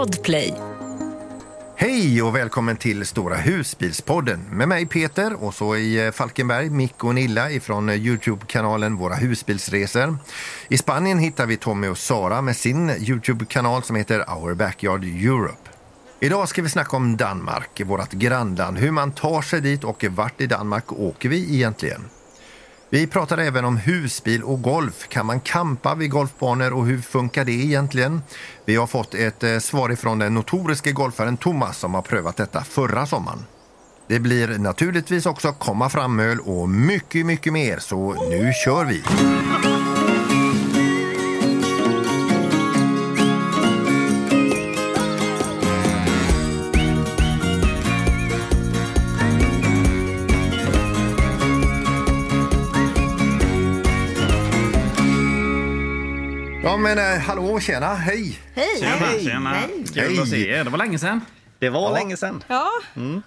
Podplay. Hej och välkommen till Stora husbilspodden med mig Peter och så i eh, Falkenberg Mick och Nilla ifrån eh, Youtube-kanalen Våra husbilsresor. I Spanien hittar vi Tommy och Sara med sin Youtube-kanal som heter Our Backyard Europe. Idag ska vi snacka om Danmark, vårt grannland, hur man tar sig dit och vart i Danmark åker vi egentligen? Vi pratar även om husbil och golf. Kan man kampa vid golfbanor och hur funkar det egentligen? Vi har fått ett eh, svar ifrån den notoriske golfaren Thomas som har prövat detta förra sommaren. Det blir naturligtvis också komma fram-öl och mycket, mycket mer, så nu kör vi! Ja men eh, hallå, tjena, hej! Hej! Tjena, tjena. Kul att se er. Det var länge sedan. Det var länge sedan. Ja,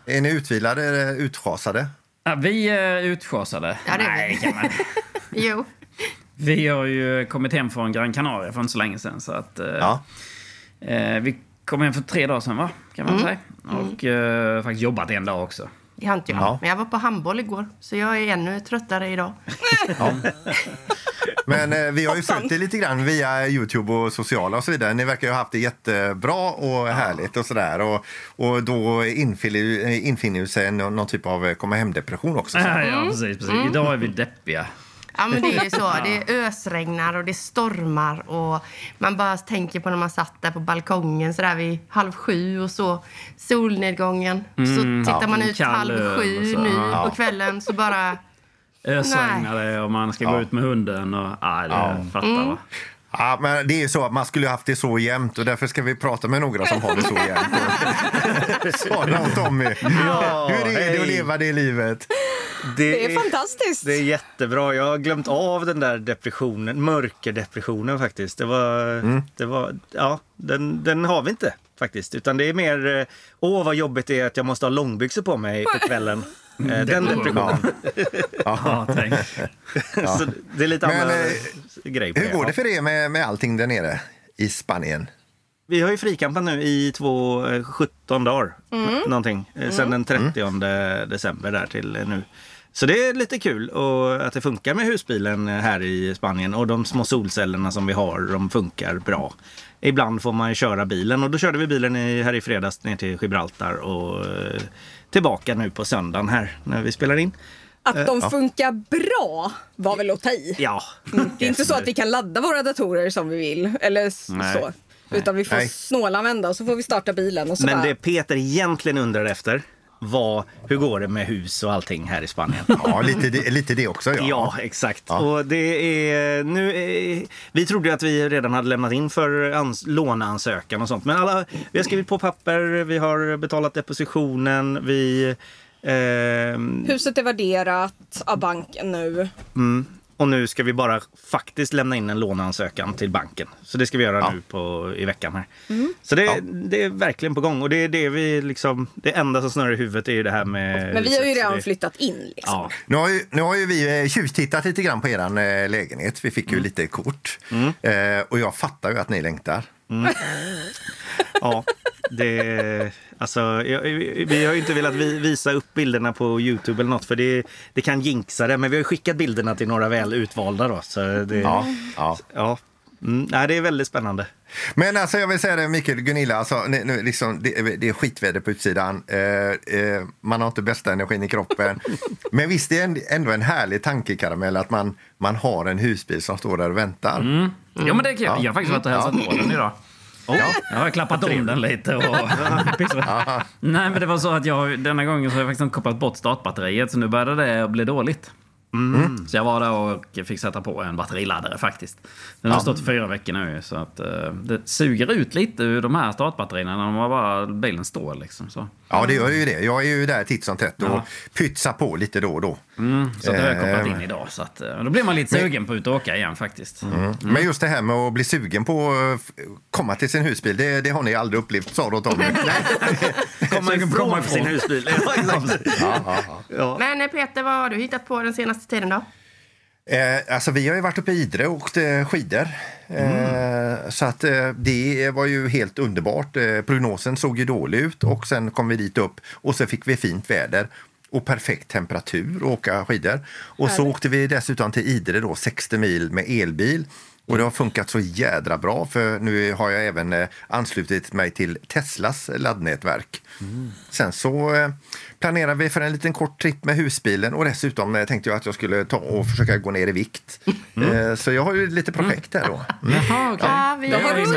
Är ni utvilade eller utschasade? Ja, vi är utschasade. Ja, det är vi. Nej, kan man. jo. Vi har ju kommit hem från Gran Canaria för inte så länge sedan. Så att, eh, Ja. eh, vi kom hem för tre dagar sedan, va? kan man säga. Och eh, faktiskt jobbat en dag också. Det har inte jag. Ja. Men jag var på handboll igår, så jag är ännu tröttare idag. Men eh, vi har ju följt det lite grann via Youtube och sociala och så vidare. Ni verkar ju ha haft det jättebra och härligt och sådär. Och, och då infinner, eh, infinner ju sig någon, någon typ av eh, komma hem-depression också. Så. Ja, ja precis. precis. Idag är vi deppiga. Ja, men det är ju så. Det ösregnar och det stormar och man bara tänker på när man satt där på balkongen så där vid halv sju och så solnedgången. så tittar man en ut halv sju nu ja. på kvällen så bara... Ösregnar det och man ska gå ut med hunden. Och, ja, det fattar va? Ja, men det är ju så att man skulle ha haft det så jämnt och därför ska vi prata med några som har det så jämnt. Sara och Tommy, Ja, hur är det att leva det livet? Det är fantastiskt. Det är jättebra. Jag har glömt av den där depressionen, mörkerdepressionen faktiskt. Det var, det var, ja, den, den har vi inte faktiskt. Utan det är mer, eh, åh vad jobbigt det är att jag måste ha långbyxor på mig på kvällen. Eh, Den depressionen. Ja, tänk. Så det är lite Men, annan eh, grej på Hur går det för er med, med allting där nere i Spanien? Vi har ju frikampat nu i två, eh, 17 dagar. Mm. Någonting. Eh, Sen den 30 december där till eh, nu. Så det är lite kul och att det funkar med husbilen eh, här i Spanien. Och de små solcellerna som vi har, de funkar bra. Ibland får man ju köra bilen och då körde vi bilen i, här i fredags ner till Gibraltar och eh, tillbaka nu på söndagen här när vi spelar in. Att de funkar bra var väl att ta i. Ja. Det är inte så att vi kan ladda våra datorer som vi vill. Eller Nej. så. Utan vi får Nej. snålanvända och så får vi starta bilen. Och så Men bara, det Peter egentligen undrar efter var hur går det med hus och allting här i Spanien? Ja, lite det, lite det också. Ja. Ja, exakt. Ja. Och det är, nu är, vi trodde att vi redan hade lämnat in för ans, låneansökan och sånt. Men alla, vi har skrivit på papper, vi har betalat depositionen, vi... ehm, Huset är värderat av banken nu. mm, och nu ska vi bara faktiskt lämna in en låneansökan till banken. Så det ska vi göra Ja. nu på, i veckan här. Så det, det är verkligen på gång. Och det är det vi liksom, det enda som snurrar i huvudet är ju det här med Men vi har ju redan det- flyttat in. Liksom. Ja, Nu har, ju, nu har ju vi eh, tjuvtittat lite grann på er eh, lägenhet. Vi fick ju lite kort. Eh, och jag fattar ju att ni längtar. Ja, det... Alltså, jag, vi har ju inte velat vi- visa upp bilderna på Youtube eller något för det, det kan jinxa det. Men vi har skickat bilderna till några väl utvalda då. Så det, Ja, ja. ja. Mm, nej, det är väldigt spännande. Men alltså jag vill säga det Mikael Gunilla, alltså, nu, nu, liksom, det, det är skitväder på utsidan. Eh, eh, man har inte bästa energin i kroppen. Men visst är det ändå en härlig tankekaramell att man, man har en husbil som står där och väntar. Mm. Jo, men det är kul. Ja. Jag har faktiskt varit och hälsat på den idag. Oh. Jag har klappat om den lite. Och... Nej, men det var så att jag denna gången så har jag faktiskt inte kopplat bort startbatteriet så nu började det bli dåligt. Mm. Så jag var där och fick sätta på en batteriladdare faktiskt. Den har stått i fyra veckor nu så att eh, det suger ut lite ur de här startbatterierna när har bara bilen står liksom. Så, Ja, det gör ju det. Jag är ju där titt som tätt och Ja. pytsar på lite då och då. Så att det har jag kopplat in Eh, idag. Så att, eh, då blir man lite sugen på att ut och åka igen faktiskt. Mm. Men just det här med att bli sugen på att komma till sin husbil, det, det har ni aldrig upplevt, Sara och Tommy? Komma ifrån sin husbil. Ja, ja, ja. Men eh, Peter, vad har du hittat på den senaste tiden då? Eh, alltså vi har ju varit uppe i Idre och åkt eh, skidor. Eh, så att eh, det var ju helt underbart. Eh, prognosen såg ju dålig ut och sen kom vi dit upp och så fick vi fint väder och perfekt temperatur att åka skidor. Och så åkte vi dessutom till Idre då 60 mil med elbil. Och det har funkat så jädra bra för nu har jag även eh, anslutit mig till Teslas laddnätverk. Sen så eh, planerar vi för en liten kort tripp med husbilen och dessutom eh, tänkte jag att jag skulle ta och försöka gå ner i vikt. Eh, Så jag har ju lite projekt där då. Mm. Jaha, okej. Ja, vi har med.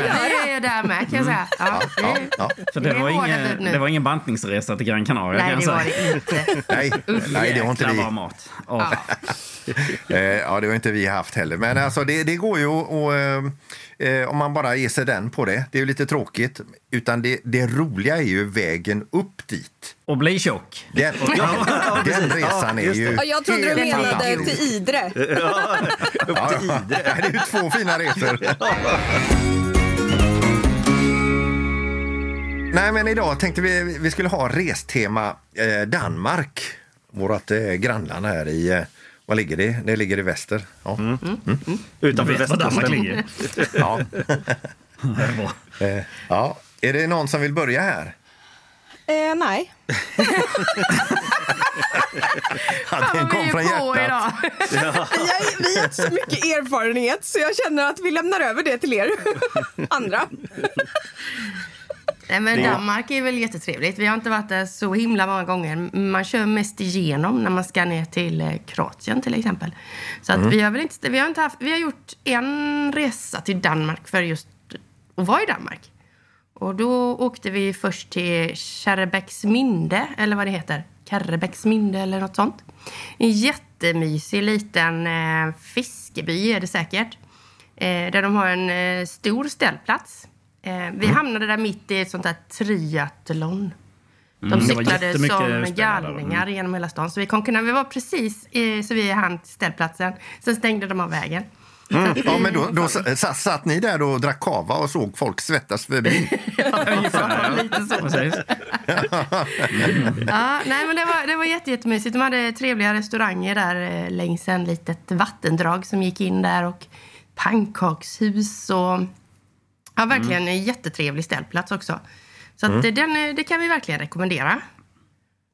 grejer där med kan jag säga. Ja, Ja, det, ja. Så det Det är var, ingen, det var ingen bantningsresa till Gran Canaria nej, kan det jag var säga. det inte. Nej, nej, det har inte vi. mat. Eh, ja, det har inte vi haft heller. Men alltså, det, det går ju att, och, eh, eh, om man bara ger sig den på det. Det är ju lite tråkigt. Utan det, det roliga är ju vägen upp dit. Och bli tjock. Den, den resan är just ju Ja, jag trodde du menade till Idre. Ja, ja. Det är ju två fina resor. Nej, men idag tänkte vi vi skulle ha restema eh, Danmark. Vårt eh, grannland här i... Vad ligger det? Det ligger i väster. Ja. Utanför Vet var Danmark västkusten. ligger. Ja. Det är bra. Eh, ja. Är det någon som vill börja här? Eh, nej. Ja, Fan den vi kom är från på hjärtat. idag. Jag, vi har så mycket erfarenhet så jag känner att vi lämnar över det till er andra. Nej, men Danmark är väl jättetrevligt. Vi har inte varit där så himla många gånger. Man kör mest igenom när man ska ner till eh, Kroatien till exempel. Så att vi har väl inte, vi har inte haft, vi har gjort en resa till Danmark för just att vara i Danmark. Och då åkte vi först till Kärrebäcksminde, eller vad det heter. Karrebäcksminde eller något sånt. En jättemysig liten eh, fiskeby är det säkert. Eh, där de har en eh, stor ställplats. Eh, vi hamnade där mitt i ett sånt här triathlon. De Mm, cyklade som galningar genom hela stan. Så vi kom kunna, vi var precis eh, så vi hann till ställplatsen. Sen stängde de av vägen. Mm. Ja, men då, då satt, satt ni där och drack kava och såg folk svettas förbi? Ungefär. Lite så. Ja, nej, men det var, det var jätte, jättemysigt. De hade trevliga restauranger där eh, längs en litet vattendrag som gick in där och pannkakshus och ja, verkligen Mm. en jättetrevlig ställplats också. Så att, eh, den, eh, det kan vi verkligen rekommendera.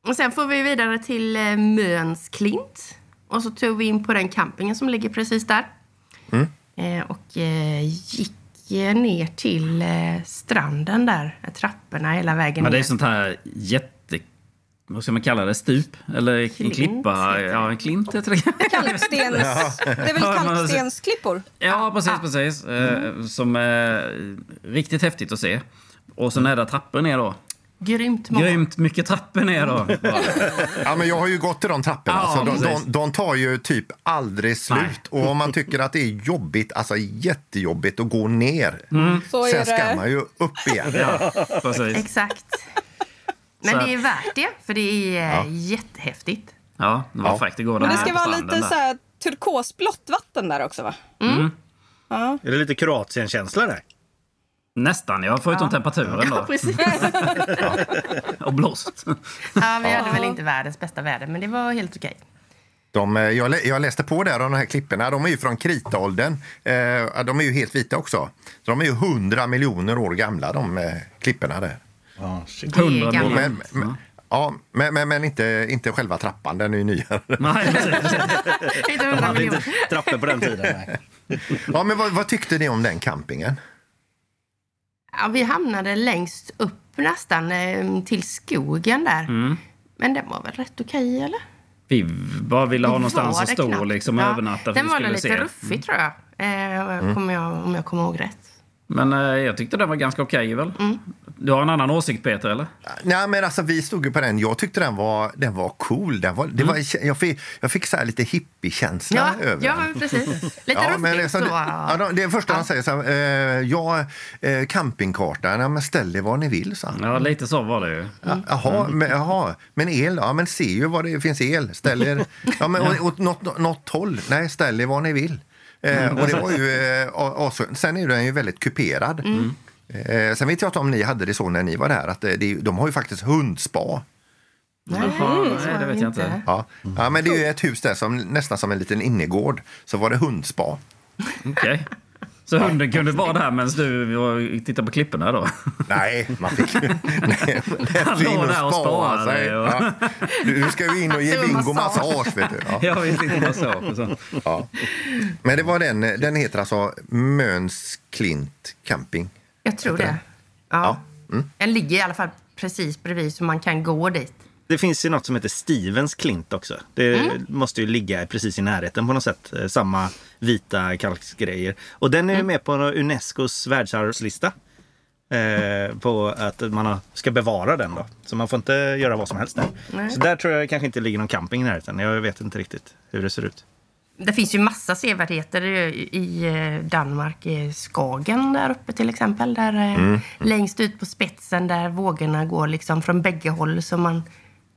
Och sen får vi vidare till eh, Möns Klint. Och så tog vi in på den campingen som ligger precis där. Mm. Eh, och eh, gick ner till eh, stranden där, trapporna hela vägen Men det är ner. sånt här jätte... Vad ska man kalla det? Stup? Eller en Klint, klippa? heter det. Ja, en klint heter det. Kalkstens, det är väl kalkstensklippor? Ja, precis, precis. Eh, som är riktigt häftigt att se. Och sen är det trappor ner då. Grymt många. Grymt mycket trappor ner då. Ja, men jag har ju gått till de trapporna. Ja, så de, de, de tar ju typ aldrig slut. Nej. Och om man tycker att det är jobbigt, alltså jättejobbigt att gå ner. Så Sen ska man ju upp igen. Ja, precis. Exakt. Men det är värt det, för det är Ja. jättehäftigt. Ja, det var Ja. fräckt igår. Men det ska vara lite där. så här turkosblått vatten där också va? Ja. Är det lite Kroatien-känsla där? Nästan, ja. Förutom temperaturen Ja, då. precis. Och blåst. Ja, vi hade väl inte världens bästa väder, men det var helt okej. De, eh, jag, lä- jag läste på där om de här klipporna. De är ju från kritaåldern. Eh, de är ju helt vita också. Så de är ju 100 miljoner år gamla, de eh, klipporna där. Ja, shit. Det är 100 gammalt. miljoner. Men, men, ja, men, men, men inte, inte själva trappan, den är ju nyare. Nej, precis. Inte De hundra hade inte miljoner. trappor på den tiden. Nej. Ja, men vad, vad tyckte ni om den campingen? Ja, vi hamnade längst upp nästan eh, till skogen där. Mm. Men den var väl rätt okej, eller? Vi bara ville ha någonstans att det stå och knappt. liksom Ja, övernatta. för Den var lite se. Mm. ruffig, tror jag. Eh, kommer jag. Om jag kommer ihåg rätt. Men eh, jag tyckte den var ganska okej väl? Mm. Du har en annan åsikt Peter, eller? Nej, men alltså, vi stod ju på den. Jag tyckte den var, den var cool. Den var, det var, jag fick, jag fick så här lite hippie-känsla Ja, över ja den. precis. Lite Ja, men det, så. det, ja, de- det är första han säger så här, eh, ja, eh, campingkartan, ja, men ställ er var ni vill, han. Ja, lite så var det ju. Ja, Jaha, men, jaha, men el, ja men se ju var det finns el. Ställ er, ja, men åt, åt något, något håll, nej ställ er var ni vill. Eh, och det var ju, eh, as- sen är den ju väldigt kuperad. Eh, sen vet jag inte om ni hade det så när ni var där, att det, det, de har ju faktiskt hundspa. Nej, Jaha, så nej, var det vet jag inte. Ja. ja, men det är ju ett hus där som nästan som en liten innergård. Så var det hundspa. Okej. Så hunden kunde vara där medan du tittade på klipporna då? Nej, man fick ju... Nej, Han låg där och spara sparade sig. och- Ja. Nu ska vi in och ge Bingo massage. massage. Vet du. Ja. Jag vet inte vad så. och så. Ja. Men det var den, den heter alltså Möns Klint Camping. Jag tror det. Ja. Den ligger i alla fall precis bredvid så man kan gå dit. Det finns ju något som heter Stevens Klint också. Det måste ju ligga precis i närheten på något sätt. Eh, Samma vita kalksgrejer. Och den är ju med på Unescos världsarvslista. Eh, på att man ska bevara den då. Så man får inte göra vad som helst där. Nej. Så där tror jag kanske inte ligger någon camping i närheten. Jag vet inte riktigt hur det ser ut. Det finns ju massa sevärdheter i eh, Danmark. i Skagen där uppe till exempel. Där, eh, Längst ut på spetsen där vågorna går liksom från bägge håll så man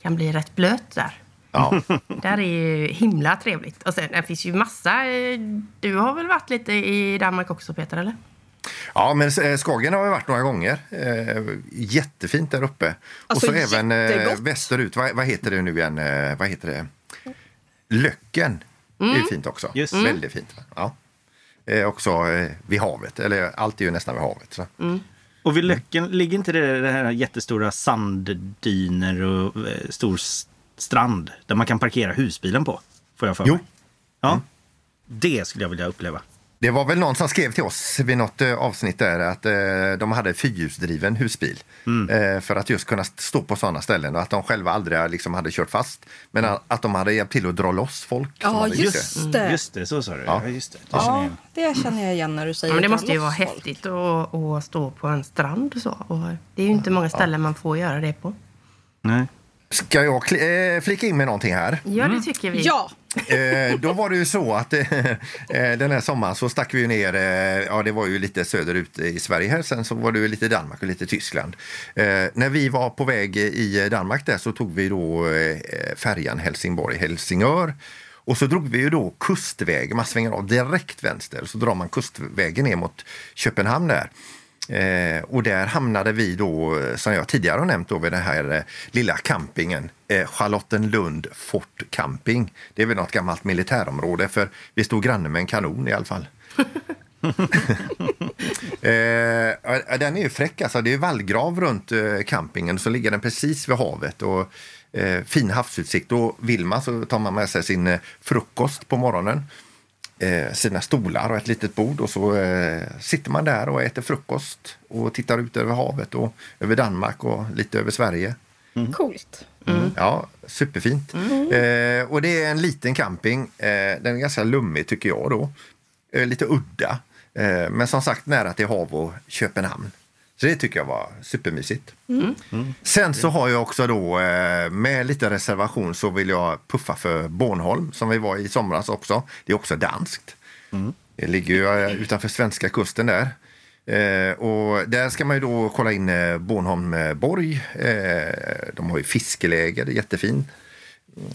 kan bli rätt blöt där. Ja. Där är ju himla trevligt. Och sen det finns ju massa... eh, Du har väl varit lite i Danmark också Peter, eller? ja, men eh, Skagen har vi varit några gånger. Eh, jättefint där uppe. Alltså, och så även västerut. Vad, vad heter det nu igen? Vad heter det? Löcken. Det är ju fint också. Just. Väldigt fint. Ja. Också vid havet. Eller allt är ju nästan vid havet. Så. Och vid Löcken, ligger inte det, det här jättestora sanddyner och eh, stor strand där man kan parkera husbilen på? Får jag för Jo. mig. Ja. Det skulle jag vilja uppleva. Det var väl någon som skrev till oss vid något eh, avsnitt där att eh, de hade fyrhjulsdriven husbil. Eh, för att just kunna stå på sådana ställen och att de själva aldrig liksom hade kört fast. Men att- att de hade hjälpt till att dra loss folk. Ja, just det. Just det, så sa du. Ja. Ja. just det. det känner jag Ja, igen. det känner jag igen när du säger Ja, men det måste ju vara folk. häftigt att, att stå på en strand och så. Och det är ju inte många ställen man får göra det på. Nej. Ska jag eh, flika in med någonting här? Ja, det tycker vi. Ja, Eh, då var det ju så att eh, eh den här sommaren så stack vi ner, eh, ja det var ju lite söderut i Sverige här, sen så var det ju lite Danmark och lite Tyskland. Eh, när vi var på väg i Danmark där så tog vi då eh, färjan Helsingborg-Helsingör. Och så drog vi ju då kustväg, man svänger av direkt vänster så drar man kustvägen ner mot Köpenhamn där. Eh, och där hamnade vi då, eh, som jag tidigare har nämnt, då, vid den här eh, lilla campingen. Eh, Charlottenlund Fort Camping. Det är väl något gammalt militärområde för vi stod granne med en kanon i alla fall. eh, den är ju fräck alltså. Det är vallgrav runt eh, campingen så ligger den precis vid havet. Och, eh, fin havsutsikt. Och vill man så tar man med sig sin frukost på morgonen eh, sina stolar och ett litet bord och så eh, sitter man där och äter frukost och tittar ut över havet och över Danmark och lite över Sverige. coolt. Ja, superfint. Eh, och det är en liten camping. Eh, den är ganska lummig tycker jag då. Eh, lite udda. Eh, men som sagt nära till hav och Köpenhamn. Så det tycker jag var supermysigt. Sen så har jag också då eh, med lite reservation så vill jag puffa för Bornholm som vi var i somras också. Det är också danskt. Det ligger ju eh, utanför svenska kusten där. Eh, och där ska man ju då kolla in Bornholm borg. De har ju fiskeläger, det är jättefint.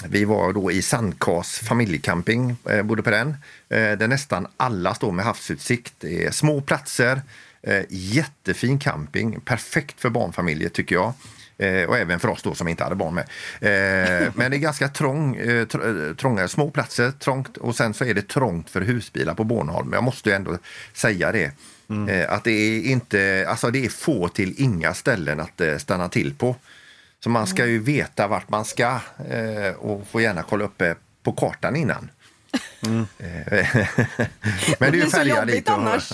Vi var då i Sandkas familjecamping, eh, bodde på den. Eh, där nästan alla står med havsutsikt. Det är små platser, eh, jättefin camping. Perfekt för barnfamiljer tycker jag. Eh, och även för oss då som inte hade barn med. Eh, men det är ganska trång, eh, tr- eh, trånga, små platser, trångt och sen så är det trångt för husbilar på Bornholm. Jag måste ju ändå säga det. Eh, att det är inte, alltså det är få till inga ställen att stanna till på. Så man ska ju veta vart man ska och får gärna kolla upp på kartan innan. Eh, men det är ju jobbigt dit och, annars.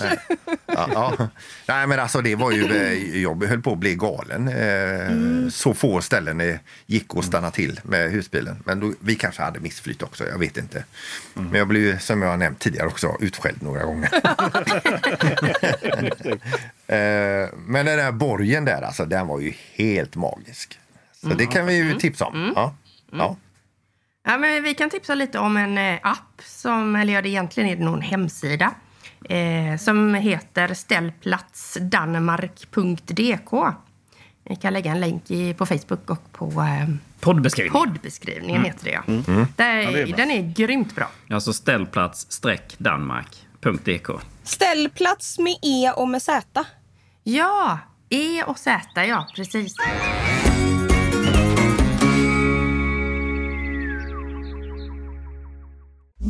Ja, ja. Nej men alltså det var ju, eh, jag höll på att bli galen. Eh, Så få ställen eh, gick att stanna till med husbilen. Men då, vi kanske hade missflytt också, jag vet inte. Men jag blev som jag har nämnt tidigare också, utskälld några gånger. Men den där borgen där, alltså, den var ju helt magisk. Så det kan vi ju tipsa om. Ja. Ja. Ja, men vi kan tipsa lite om en eh, app, som, eller ja, det egentligen är det nog en hemsida, eh, som heter ställplatsdanmark.dk. Vi kan lägga en länk i, på Facebook och på eh, Poddbeskrivning. poddbeskrivningen, heter det ja. Där, det är den är grymt bra. Alltså ställplats-danmark.dk. Ställplats med E och med Z. Ja, E och Z, ja precis.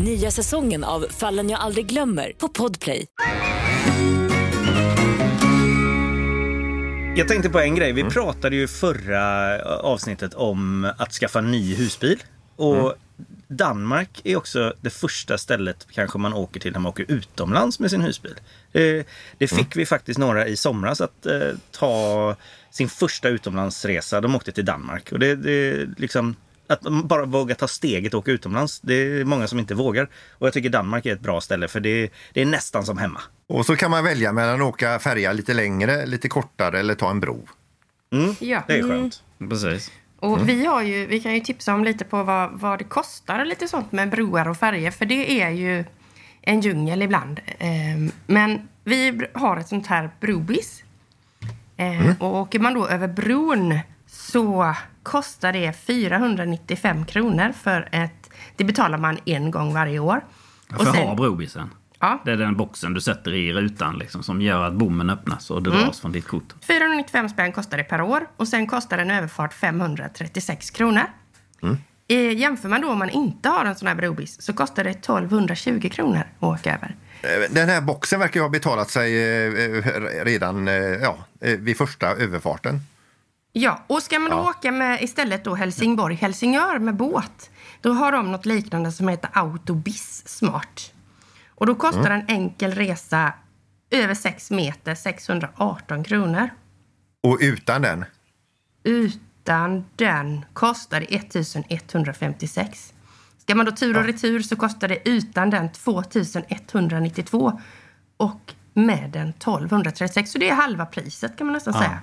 Nya säsongen av Fallen jag aldrig glömmer på Podplay. Jag tänkte på en grej. Vi pratade ju förra avsnittet om att skaffa ny husbil. Och Danmark är också det första stället kanske man åker till när man åker utomlands med sin husbil. Det, det fick vi faktiskt några i somras att eh, ta sin första utomlandsresa. De åkte till Danmark. Och det, det liksom, att bara våga ta steget och åka utomlands. Det är många som inte vågar. Och jag tycker Danmark är ett bra ställe för det, det är nästan som hemma. Och så kan man välja mellan att åka färja lite längre, lite kortare eller ta en bro. Ja. Det är skönt. Precis. Och vi, har ju, vi kan ju tipsa om lite på vad, vad det kostar och lite sånt med broar och färger. För det är ju en djungel ibland. Ehm, Men vi har ett sånt här brobis. Ehm, Och åker man då över bron så kostar det 495 kronor för ett... Det betalar man en gång varje år. För att ha brobisen. Ja. Det är den boxen du sätter i rutan liksom, som gör att bommen öppnas och det dras från ditt kort. 495 spänn kostar det per år och sen kostar en överfart 536 kronor. Eh, jämför man då om man inte har en sån här brobis så kostar det 1220 kronor att åka över. Eh, Den här boxen verkar ju ha betalat sig eh, redan eh, ja, vid första överfarten. Ja, och ska man då åka med istället då Helsingborg-Helsingör med båt då har de något liknande som heter Autobis Smart. Och då kostar en enkel resa över 6 meter 618 kronor. Och utan den, Utan den kostar det 1156. Ska man då tur och retur så kostar det utan den 2192 och med den 1236. Så det är halva priset kan man nästan säga.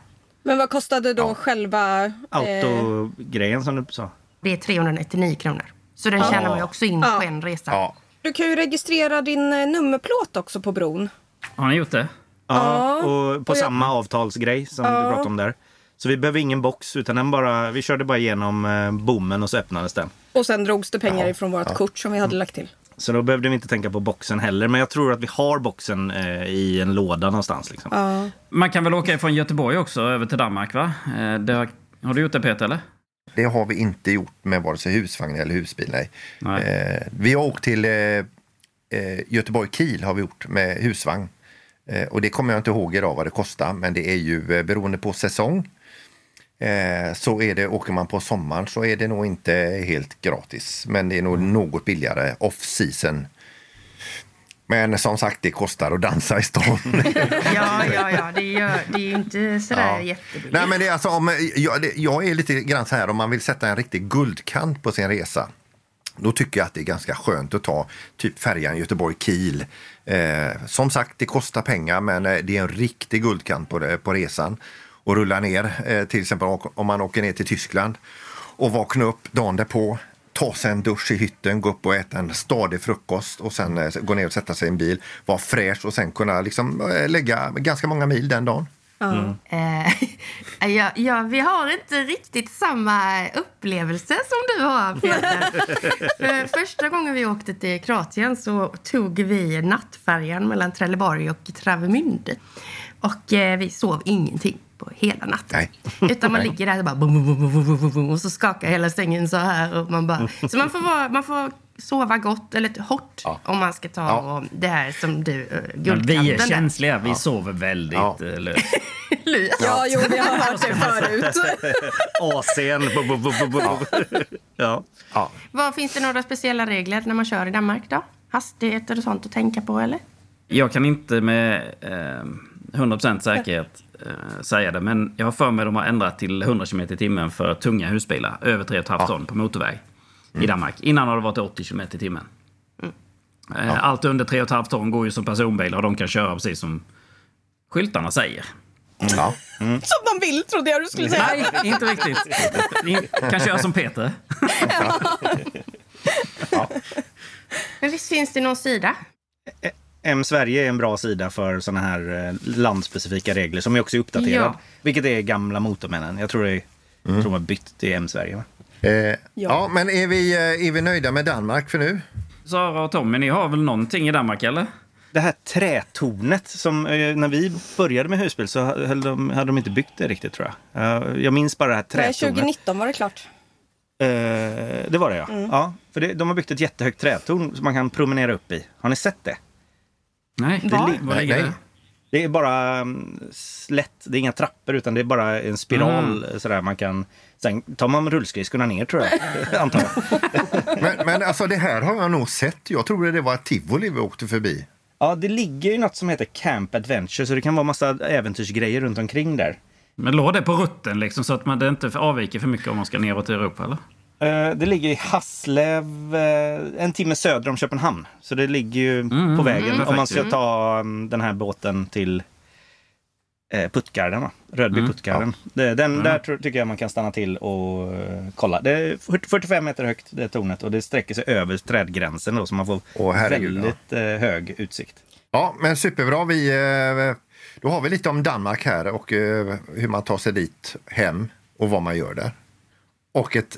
Men vad kostade då själva... Eh, Autogrejen som du sa. Det är 399 kronor. Så den tjänar man ju också in på en resa. ja, du kan ju registrera din eh, nummerplåt också på bron. Har ni gjort det? Ja, och på och jag- samma avtalsgrej som du pratade om där. Så vi behöver ingen box utan den bara, vi körde bara igenom eh, bommen och så öppnades den. Och sen drogs det pengar ifrån vårt kort som vi hade lagt till. Så då behövde vi inte tänka på boxen heller. Men jag tror att vi har boxen eh, i en låda någonstans. Liksom. Man kan väl åka från Göteborg också över till Danmark va? Eh, Det har, har du gjort det Peter eller? det har vi inte gjort med vare sig husvagn eller husbil. Nej. Nej. Eh, vi har åkt till eh, eh, Göteborg-Kiel har vi gjort med husvagn. Eh, och det kommer jag inte ihåg idag vad det kostar, men det är ju eh, beroende på säsong. Eh, så är det, åker man på sommaren så är det nog inte helt gratis, men det är nog något billigare off-season. Men som sagt, det kostar att dansa i stan. Ja, ja, ja. Det, gör, det är ju inte sådär Ja. jättebilligt. Nej, men det är alltså, om, jag, det, jag är lite grann så här, om man vill sätta en riktig guldkant på sin resa. Då tycker jag att det är ganska skönt att ta typ färjan Göteborg-Kiel. Eh, som sagt, det kostar pengar men eh, det är en riktig guldkant på, det, på resan. Och rulla ner, eh, till exempel om man åker ner till Tyskland och vakna upp dagen därpå, ta sig en dusch i hytten, gå upp och äta en stadig frukost och sen eh, gå ner och sätta sig i en bil, vara fräsch och sen kunna liksom, eh, lägga ganska många mil den dagen. Eh, ja, ja, vi har inte riktigt samma upplevelse som du har, Peter. För första gången vi åkte till Kroatien så tog vi nattfärjan mellan Trelleborg och Travemünde. Och eh, vi sov ingenting på hela natten. Nej. Utan man ligger där och bara bum, bum, bum, bum, bum, bum, och så skakar hela sängen så här. Och man bara, så man får, vara, man får sova gott eller hårt om man ska ta Ja. och det här som du, uh, guldkanten. vi är där. känsliga, vi sover väldigt Ja. eh, löst. Lys. Ja, jo, vi har hört det förut. AC'n. Ja. Ja. Vad Finns det några speciella regler när man kör i Danmark? då? Hastigheter och sånt att tänka på, eller? Jag kan inte med eh, 100% säkerhet eh, säga det, men jag har för mig att de har ändrat till 100 km i timmen för tunga husbilar över 3,5 ton på motorväg i Danmark. Innan har det varit 80 km i timmen. Eh, Allt under 3,5 ton går ju som personbilar och de kan köra precis som skyltarna säger. Ja. Som man vill, trodde jag du skulle säga. Nej, inte riktigt. Ni kan köra som Peter. Men visst finns det någon sida? M Sverige är en bra sida för sådana här eh, landspecifika regler som är också uppdaterad. Ja. Vilket är gamla Motormännen. Jag tror det är, jag tror har bytt till M Sverige. Va? Eh, ja. men är vi, eh, är vi nöjda med Danmark för nu? Sara och Tommy, ni har väl någonting i Danmark, eller? Det här trätornet som eh, när vi började med husbil så höll de, hade de inte byggt det riktigt tror jag. Jag minns bara det här Nej, trätornet. 2019 var det klart. Eh, det var det ja. ja för det, de har byggt ett jättehögt trätorn som man kan promenera upp i. Har ni sett det? Nej, Var? li- var Nej, nej. det? Det är bara mm, slätt, det är inga trappor utan det är bara en spiral sådär man kan... Sen tar man rullskridskorna ner tror jag, antar jag. Men, men alltså det här har jag nog sett. Jag trodde det var ett tivoli vi åkte förbi. Ja, det ligger ju något som heter Camp Adventure så det kan vara massa äventyrsgrejer runt omkring där. Men låg det på rutten liksom så att man det inte avviker för mycket om man ska neråt i Europa, eller? Eh, Det ligger i Haslev, eh, en timme söder om Köpenhamn. Så det ligger ju på vägen Mm. om man ska ta mm, den här båten till eh, Puttgarden, va? Rödby Puttgarden. Det- Den, Där tror, tycker jag man kan stanna till och kolla. Det är 40 45 meter högt det tornet och det sträcker sig över trädgränsen då så man får Åh, herregud, väldigt eh, hög utsikt. Ja, men superbra. Vi, då har vi lite om Danmark här och hur man tar sig dit hem och vad man gör där. Och ett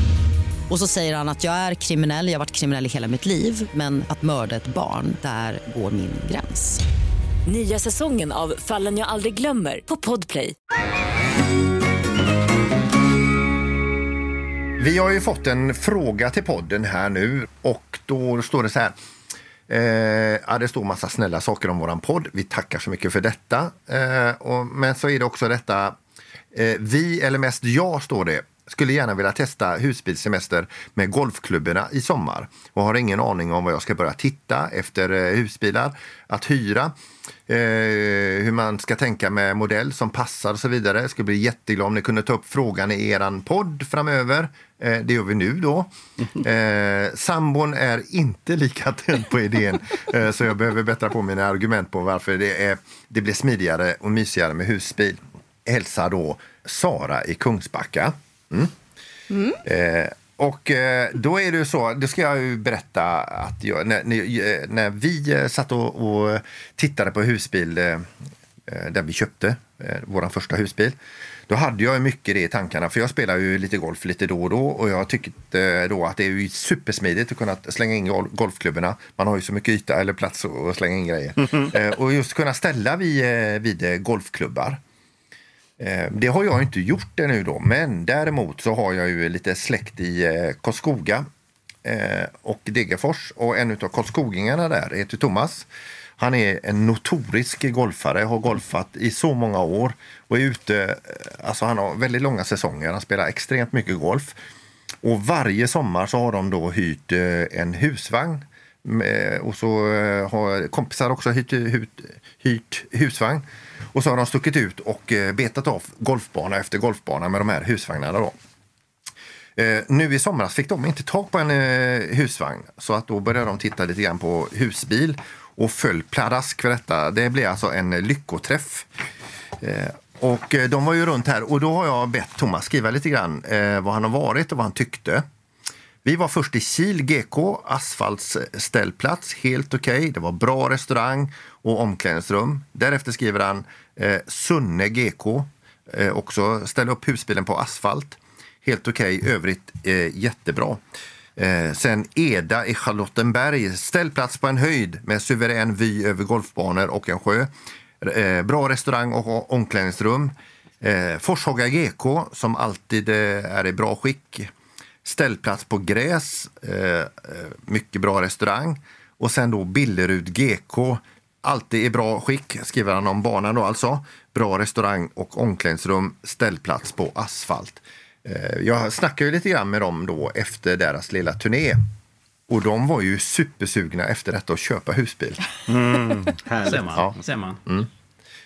Och så säger han att jag är kriminell, jag har varit kriminell i hela mitt liv men att mörda ett barn, där går min gräns. Nya säsongen av Fallen jag aldrig glömmer på Podplay. Vi har ju fått en fråga till podden här nu och då står det så här. Eh, ja, det står massa snälla saker om våran podd. Vi tackar så mycket för detta. Eh, och, men så är det också detta. Eh, vi, eller mest jag, står det, skulle gärna vilja testa husbilsemester med golfklubborna i sommar och har ingen aning om vad jag ska börja titta efter eh, husbilar att hyra. Eh, hur man ska tänka med modell som passar och så vidare. Jag skulle bli jätteglad om ni kunde ta upp frågan i eran podd framöver. Eh, det gör vi nu då. Eh, sambon är inte lika tänd på idén eh, så jag behöver bättra på mina argument på varför det, är, det blir smidigare och mysigare med husbil. Hälsa då Sara i Kungsbacka. Mm. Eh, och eh, då är det ju så, det ska jag ju berätta att jag, när, när, eh, vi eh, satt och, och tittade på husbil eh, där vi köpte eh, vår första husbil. Då hade jag mycket det i tankarna för jag spelar ju lite golf lite då och då och jag tyckte då att det är supersmidigt att kunna slänga in gol- golfklubborna. Man har ju så mycket yta eller plats att slänga in grejer. Eh, och just kunna ställa vid, vid golfklubbar. Eh, det har jag inte gjort ännu då, men däremot så har jag ju lite släkt i eh, Karlskoga eh, och Degerfors och en av karlskogingarna där heter Thomas. Han är en notorisk golfare, har golfat i så många år och är ute, alltså han har väldigt långa säsonger, han spelar extremt mycket golf. Och varje sommar så har de då hyrt en husvagn och så har kompisar också hyrt, hyrt, hyrt husvagn. Och så har de stuckit ut och eh, betat av golfbana efter golfbana med de här husvagnarna. Då. Eh, nu i somras fick de inte tag på en eh, husvagn så att då började de titta lite grann på husbil och föll pladask för detta. Det blev alltså en lyckoträff. Och de var ju runt här och då har jag bett Thomas skriva lite grann eh, vad han har varit och vad han tyckte. Vi var först i Kil GK, asfaltställplats, eh, helt okej. Det var bra restaurang och omklädningsrum. Därefter skriver han eh, Sunne GK, eh, också ställa upp husbilen på asfalt. Helt okej, övrigt eh, jättebra. Eh, sen Eda i Charlottenberg, ställplats på en höjd med suverän vy över golfbanor och en sjö. Eh, bra restaurang och omklädningsrum. Eh, Forshaga GK som alltid eh, är i bra skick. Ställplats på gräs, eh, eh, mycket bra restaurang. Och sen då Billerud GK, alltid i bra skick, skriver han om banan då alltså. Bra restaurang och omklädningsrum, ställplats på asfalt. Eh, jag snackade ju lite grann med dem då efter deras lilla turné. Och de var ju supersugna efter detta att köpa husbil. Ser man. Ja. Ser man.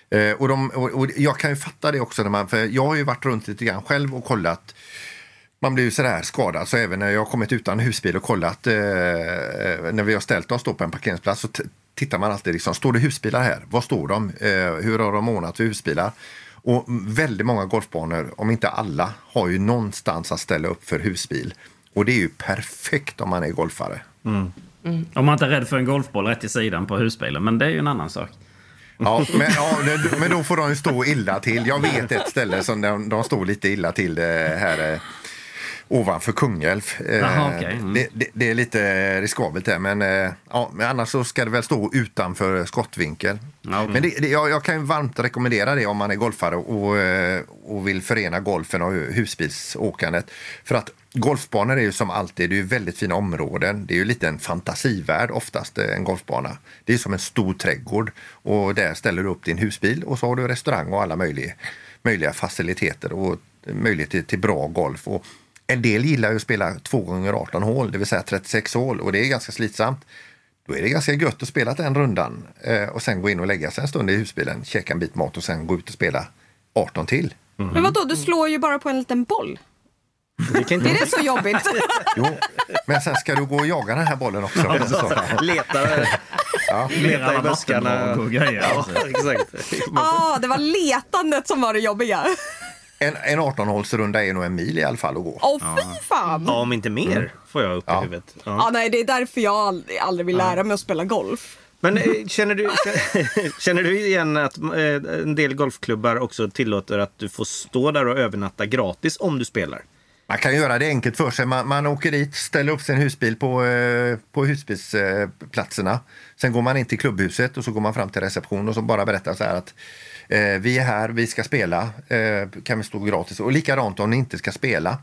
Eh, och, de, och, och jag kan ju fatta det också, när man, för jag har ju varit runt lite grann själv och kollat. Man blir ju sådär skadad, så även när jag har kommit utan husbil och kollat, eh, när vi har ställt oss då på en parkeringsplats så tittar man alltid, liksom, står det husbilar här? Var står de? Eh, hur har de ordnat för husbilar? Och väldigt många golfbanor, om inte alla, har ju någonstans att ställa upp för husbil. Och det är ju perfekt om man är golfare. Om man inte är rädd för en golfboll rätt i sidan på husbilen. Men det är ju en annan sak. Ja, men, ja, men då får de ju stå illa till. Jag vet ett ställe som de, de står lite illa till det här eh, ovanför Kungälv. Eh, Jaha, okej. Mm. det, det, det är lite riskabelt där, men, eh, ja, annars så ska det väl stå utanför skottvinkel. Okej. Men det, jag, jag kan varmt rekommendera det om man är golfare och, eh, och vill förena golfen och husbilsåkandet. För att golfbanor är ju som alltid det är väldigt fina områden. Det är ju lite en fantasivärld oftast, eh, en golfbana. Det är som en stor trädgård och där ställer du upp din husbil och så har du restaurang och alla möjliga, möjliga faciliteter och möjlighet till, till bra golf. Och en del gillar ju att spela 2 gånger 18 hål, det vill säga 36 hål och det är ganska slitsamt. Då är det ganska gött att spela den rundan eh, och sen gå in och lägga sig en stund i husbilen, käka en bit mat och sen gå ut och spela 18 till. Men vadå, du slår ju bara på en liten boll. Det inte Är det så jobbigt? Jo, men sen ska du gå och jaga den här bollen också. Så. leta, Ja. leta i alla buskarna. och grejer. Ja, exakt. ah, det var letandet som var det jobbiga. En, en 18-hålsrunda är nog en mil i alla fall att gå. Åh, fy fan! Ja, om inte mer får jag upp Ja. i huvudet. Ja. Ja, nej, det är därför jag aldrig, aldrig vill lära mig att spela golf. Men eh, känner du, känner du igen att eh, en del golfklubbar också tillåter att du får stå där och övernatta gratis om du spelar? Man kan göra det enkelt för sig. Man, man åker dit, ställer upp sin husbil på, eh, på husbilsplatserna. Sen går man in till klubbhuset och så går man fram till reception och så bara berättar så här att eh, vi är här, vi ska spela, eh, kan vi stå gratis? Och likadant om ni inte ska spela.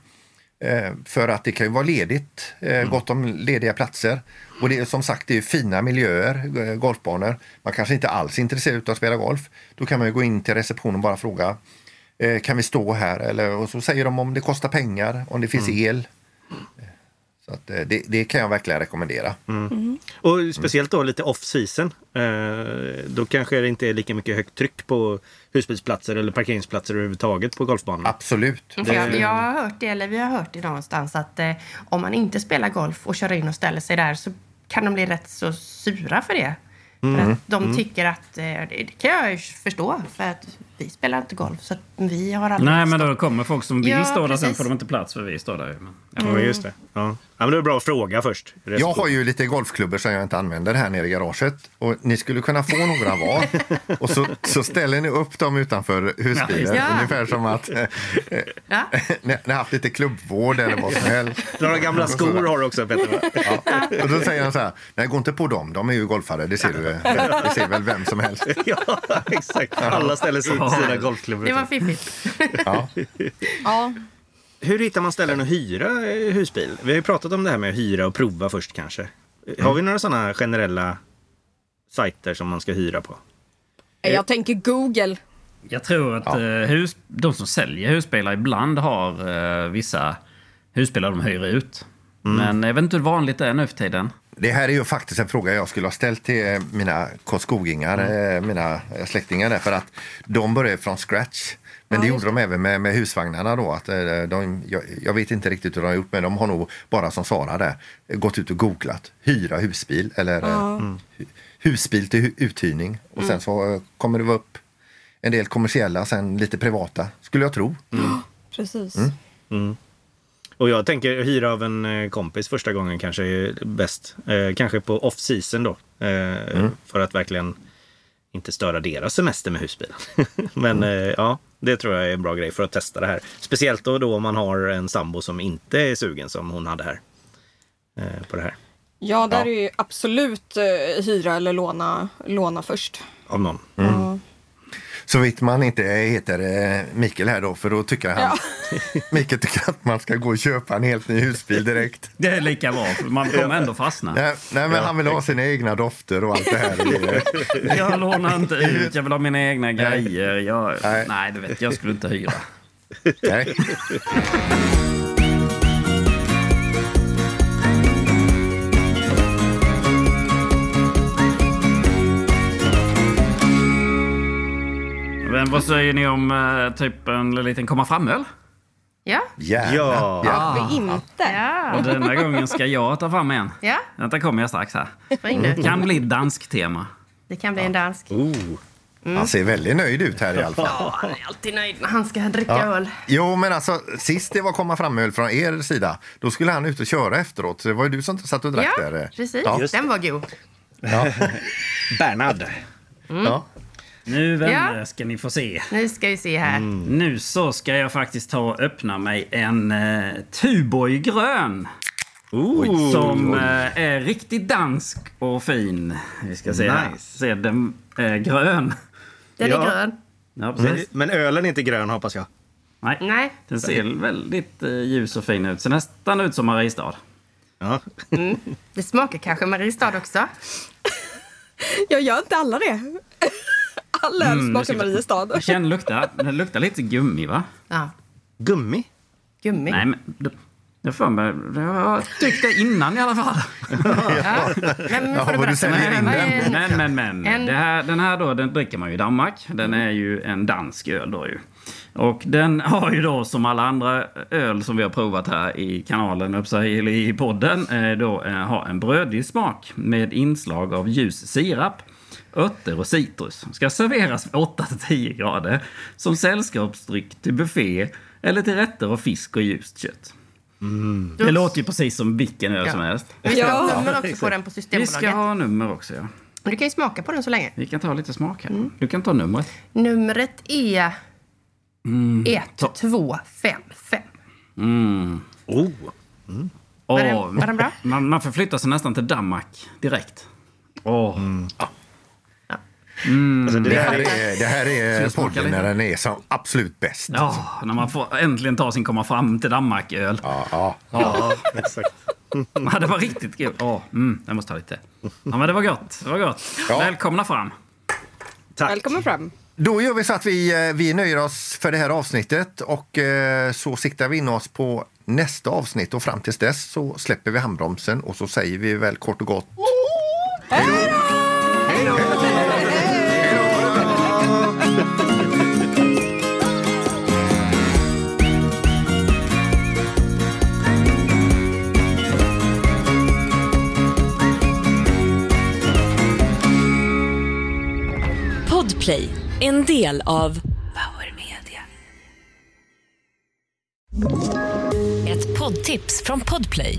Eh, för att det kan ju vara ledigt, eh, gott om lediga platser. Och det är som sagt det är fina miljöer, eh, golfbanor. Man kanske inte alls är intresserad av att spela golf. Då kan man ju gå in till receptionen och bara fråga eh, kan vi stå här? Eller, och så säger de om det kostar pengar, om det finns el. Så att, eh, det, det kan jag verkligen rekommendera. Och speciellt då lite off-season. Eh, då kanske det inte är lika mycket högt tryck på husbilsplatser eller parkeringsplatser överhuvudtaget på golfbanan. Absolut. För jag, jag har hört det, eller vi har hört det någonstans, att eh, om man inte spelar golf och kör in och ställer sig där så kan de bli rätt så sura för det. För att de tycker att, eh, det, det kan jag ju förstå, för att vi spelar inte golf så att vi har aldrig Nej, men då kommer folk som vill Ja, stå där, sen får de inte plats för vi står där. Men, ja. Ja, just det. Ja. ja, men det är bra att fråga först. Jag har ju lite golfklubbor som jag inte använder här nere i garaget. Och ni skulle kunna få några var. Och så, så ställer ni upp dem utanför Ja, husbilen. det. Ungefär som att Ja. ni, ni har haft lite klubbvård eller vad som helst. Några gamla skor har du också Peter va? Ja. Och då säger han så här, nej gå inte på dem, de är ju golfare, det ser du. Det ser väl vem som helst. ja, exakt. Alla ställer sig sina golfklubbor. Det var fiffigt. Ja. Ja. Hur hittar man ställen att hyra husbil? Vi har ju pratat om det här med att hyra och prova först kanske. Har vi några sådana generella sajter som man ska hyra på? Jag tänker Google. Jag tror att Ja. eh, hus, de som säljer husbilar ibland har eh, vissa husbilar de hyr ut. Men jag vet inte hur vanligt det är nu för tiden. Det här är ju faktiskt en fråga jag skulle ha ställt till eh, mina karlskogingar, eh, mina eh, släktingar där, för att de började från scratch. Men det gjorde de även med, med husvagnarna då. Att, de, jag, jag vet inte riktigt hur de har gjort, men de har nog bara som Sara där gått ut och googlat hyra husbil eller hu- husbil till uthyrning. Och sen så kommer det vara upp en del kommersiella, sen lite privata, skulle jag tro. Precis. Och jag tänker hyra av en eh, kompis första gången kanske är bäst. Eh, kanske på off-season då. Eh, För att verkligen inte störa deras semester med husbilen. Men eh, ja, det tror jag är en bra grej för att testa det här. Speciellt då, då om man har en sambo som inte är sugen som hon hade här. Eh, på det här. Ja, där Ja. är ju absolut eh, hyra eller låna, låna först. Av någon. Ja. Så vitt man inte heter Mikael här då, för då tycker han, Ja. Mikael tycker att man ska gå och köpa en helt ny husbil direkt. Det är lika bra, för man kommer ändå fastna. Nej, nej men han vill ha sina egna dofter och allt det här. Jag lånar inte ut, jag vill ha mina egna grejer. Jag, Nej. nej, du vet, jag skulle inte hyra. Nej. Vad säger ni om eh, typ en liten komma fram-öl? Ja. Gärna. Ja. Ja. Vi inte. Ja. Och denna gången ska jag ta fram en. Ja. Vänta kommer jag strax här. Spring nu. Kan bli dansk tema. Det kan bli en dansk. Oh. Han ser väldigt nöjd ut här i alla fall. Ja, han är alltid nöjd när han ska dricka Ja. öl. Jo, men alltså sist det var komma fram-öl från er sida, då skulle han ut och köra efteråt. Så det var ju du som satt och drack Ja, där. precis. Ja. Den var god. Bernhard. Ja. Nu vänner Ja. ska ni få se. Nu ska vi se här. Nu så ska jag faktiskt ta och öppna mig en eh, Tuborg grön. som eh, är riktigt dansk och fin. Vi ska se här. Nice. Se, den är grön. Den Ja. är grön. Ja, Men, men ölen är inte grön hoppas jag. Nej. Nej. Den ser väldigt eh, ljus och fin ut. Ser nästan ut som Mariestad. Ja. Det smakar kanske Mariestad också. Jag gör inte alla det. All öl Mm, smakar Mariestad. Känn lukta. Den luktar lite gummi va? Ja. Gummi? Gummi. Nej men... det- Jag får mig... Jag har tyckt det innan i alla fall. Ja. Men, men får du vad du berätta. säljer in Vad den. är en- Men, men, men. En- Det här, den här då, den dricker man ju i Danmark. Den är ju en dansk öl då ju. Och den har ju då som alla andra öl som vi har provat här i kanalen, eller i podden, eh, då eh, har en brödig smak med inslag av ljus sirap, örter och citrus. Ska serveras 8-10 grader som sällskapsdryck till buffé eller till rätter av fisk och ljust kött. Det låter ju precis som vilken öl Ja. som helst. Vi ska ha Ja. nummer också på den på Vi Systembolaget. ska ha nummer också ja. Du kan ju smaka på den så länge. Vi kan ta lite smak här. Du kan ta numret. Numret är Mm. 1255. Oh. Var den, var den bra? man, man förflyttar sig nästan till Danmark direkt. Åh. Alltså, det Det här är, det här är podden när den är som absolut bäst. Ja, när man får äntligen ta sin komma fram till Danmark-öl. Ja, ja. ja, exakt. Ja, det var riktigt gott. Åh, mm, jag måste ta lite. Ja, men det var gott. Det var gott. Ja. Välkomna fram. Tack. Välkommen fram. Då gör vi så att vi, eh, vi nöjer oss för det här avsnittet och eh, så siktar vi in oss på nästa avsnitt och fram tills dess så släpper vi handbromsen och så säger vi väl kort och gott Podplay, en del av Power Media. Ett poddtips från Podplay.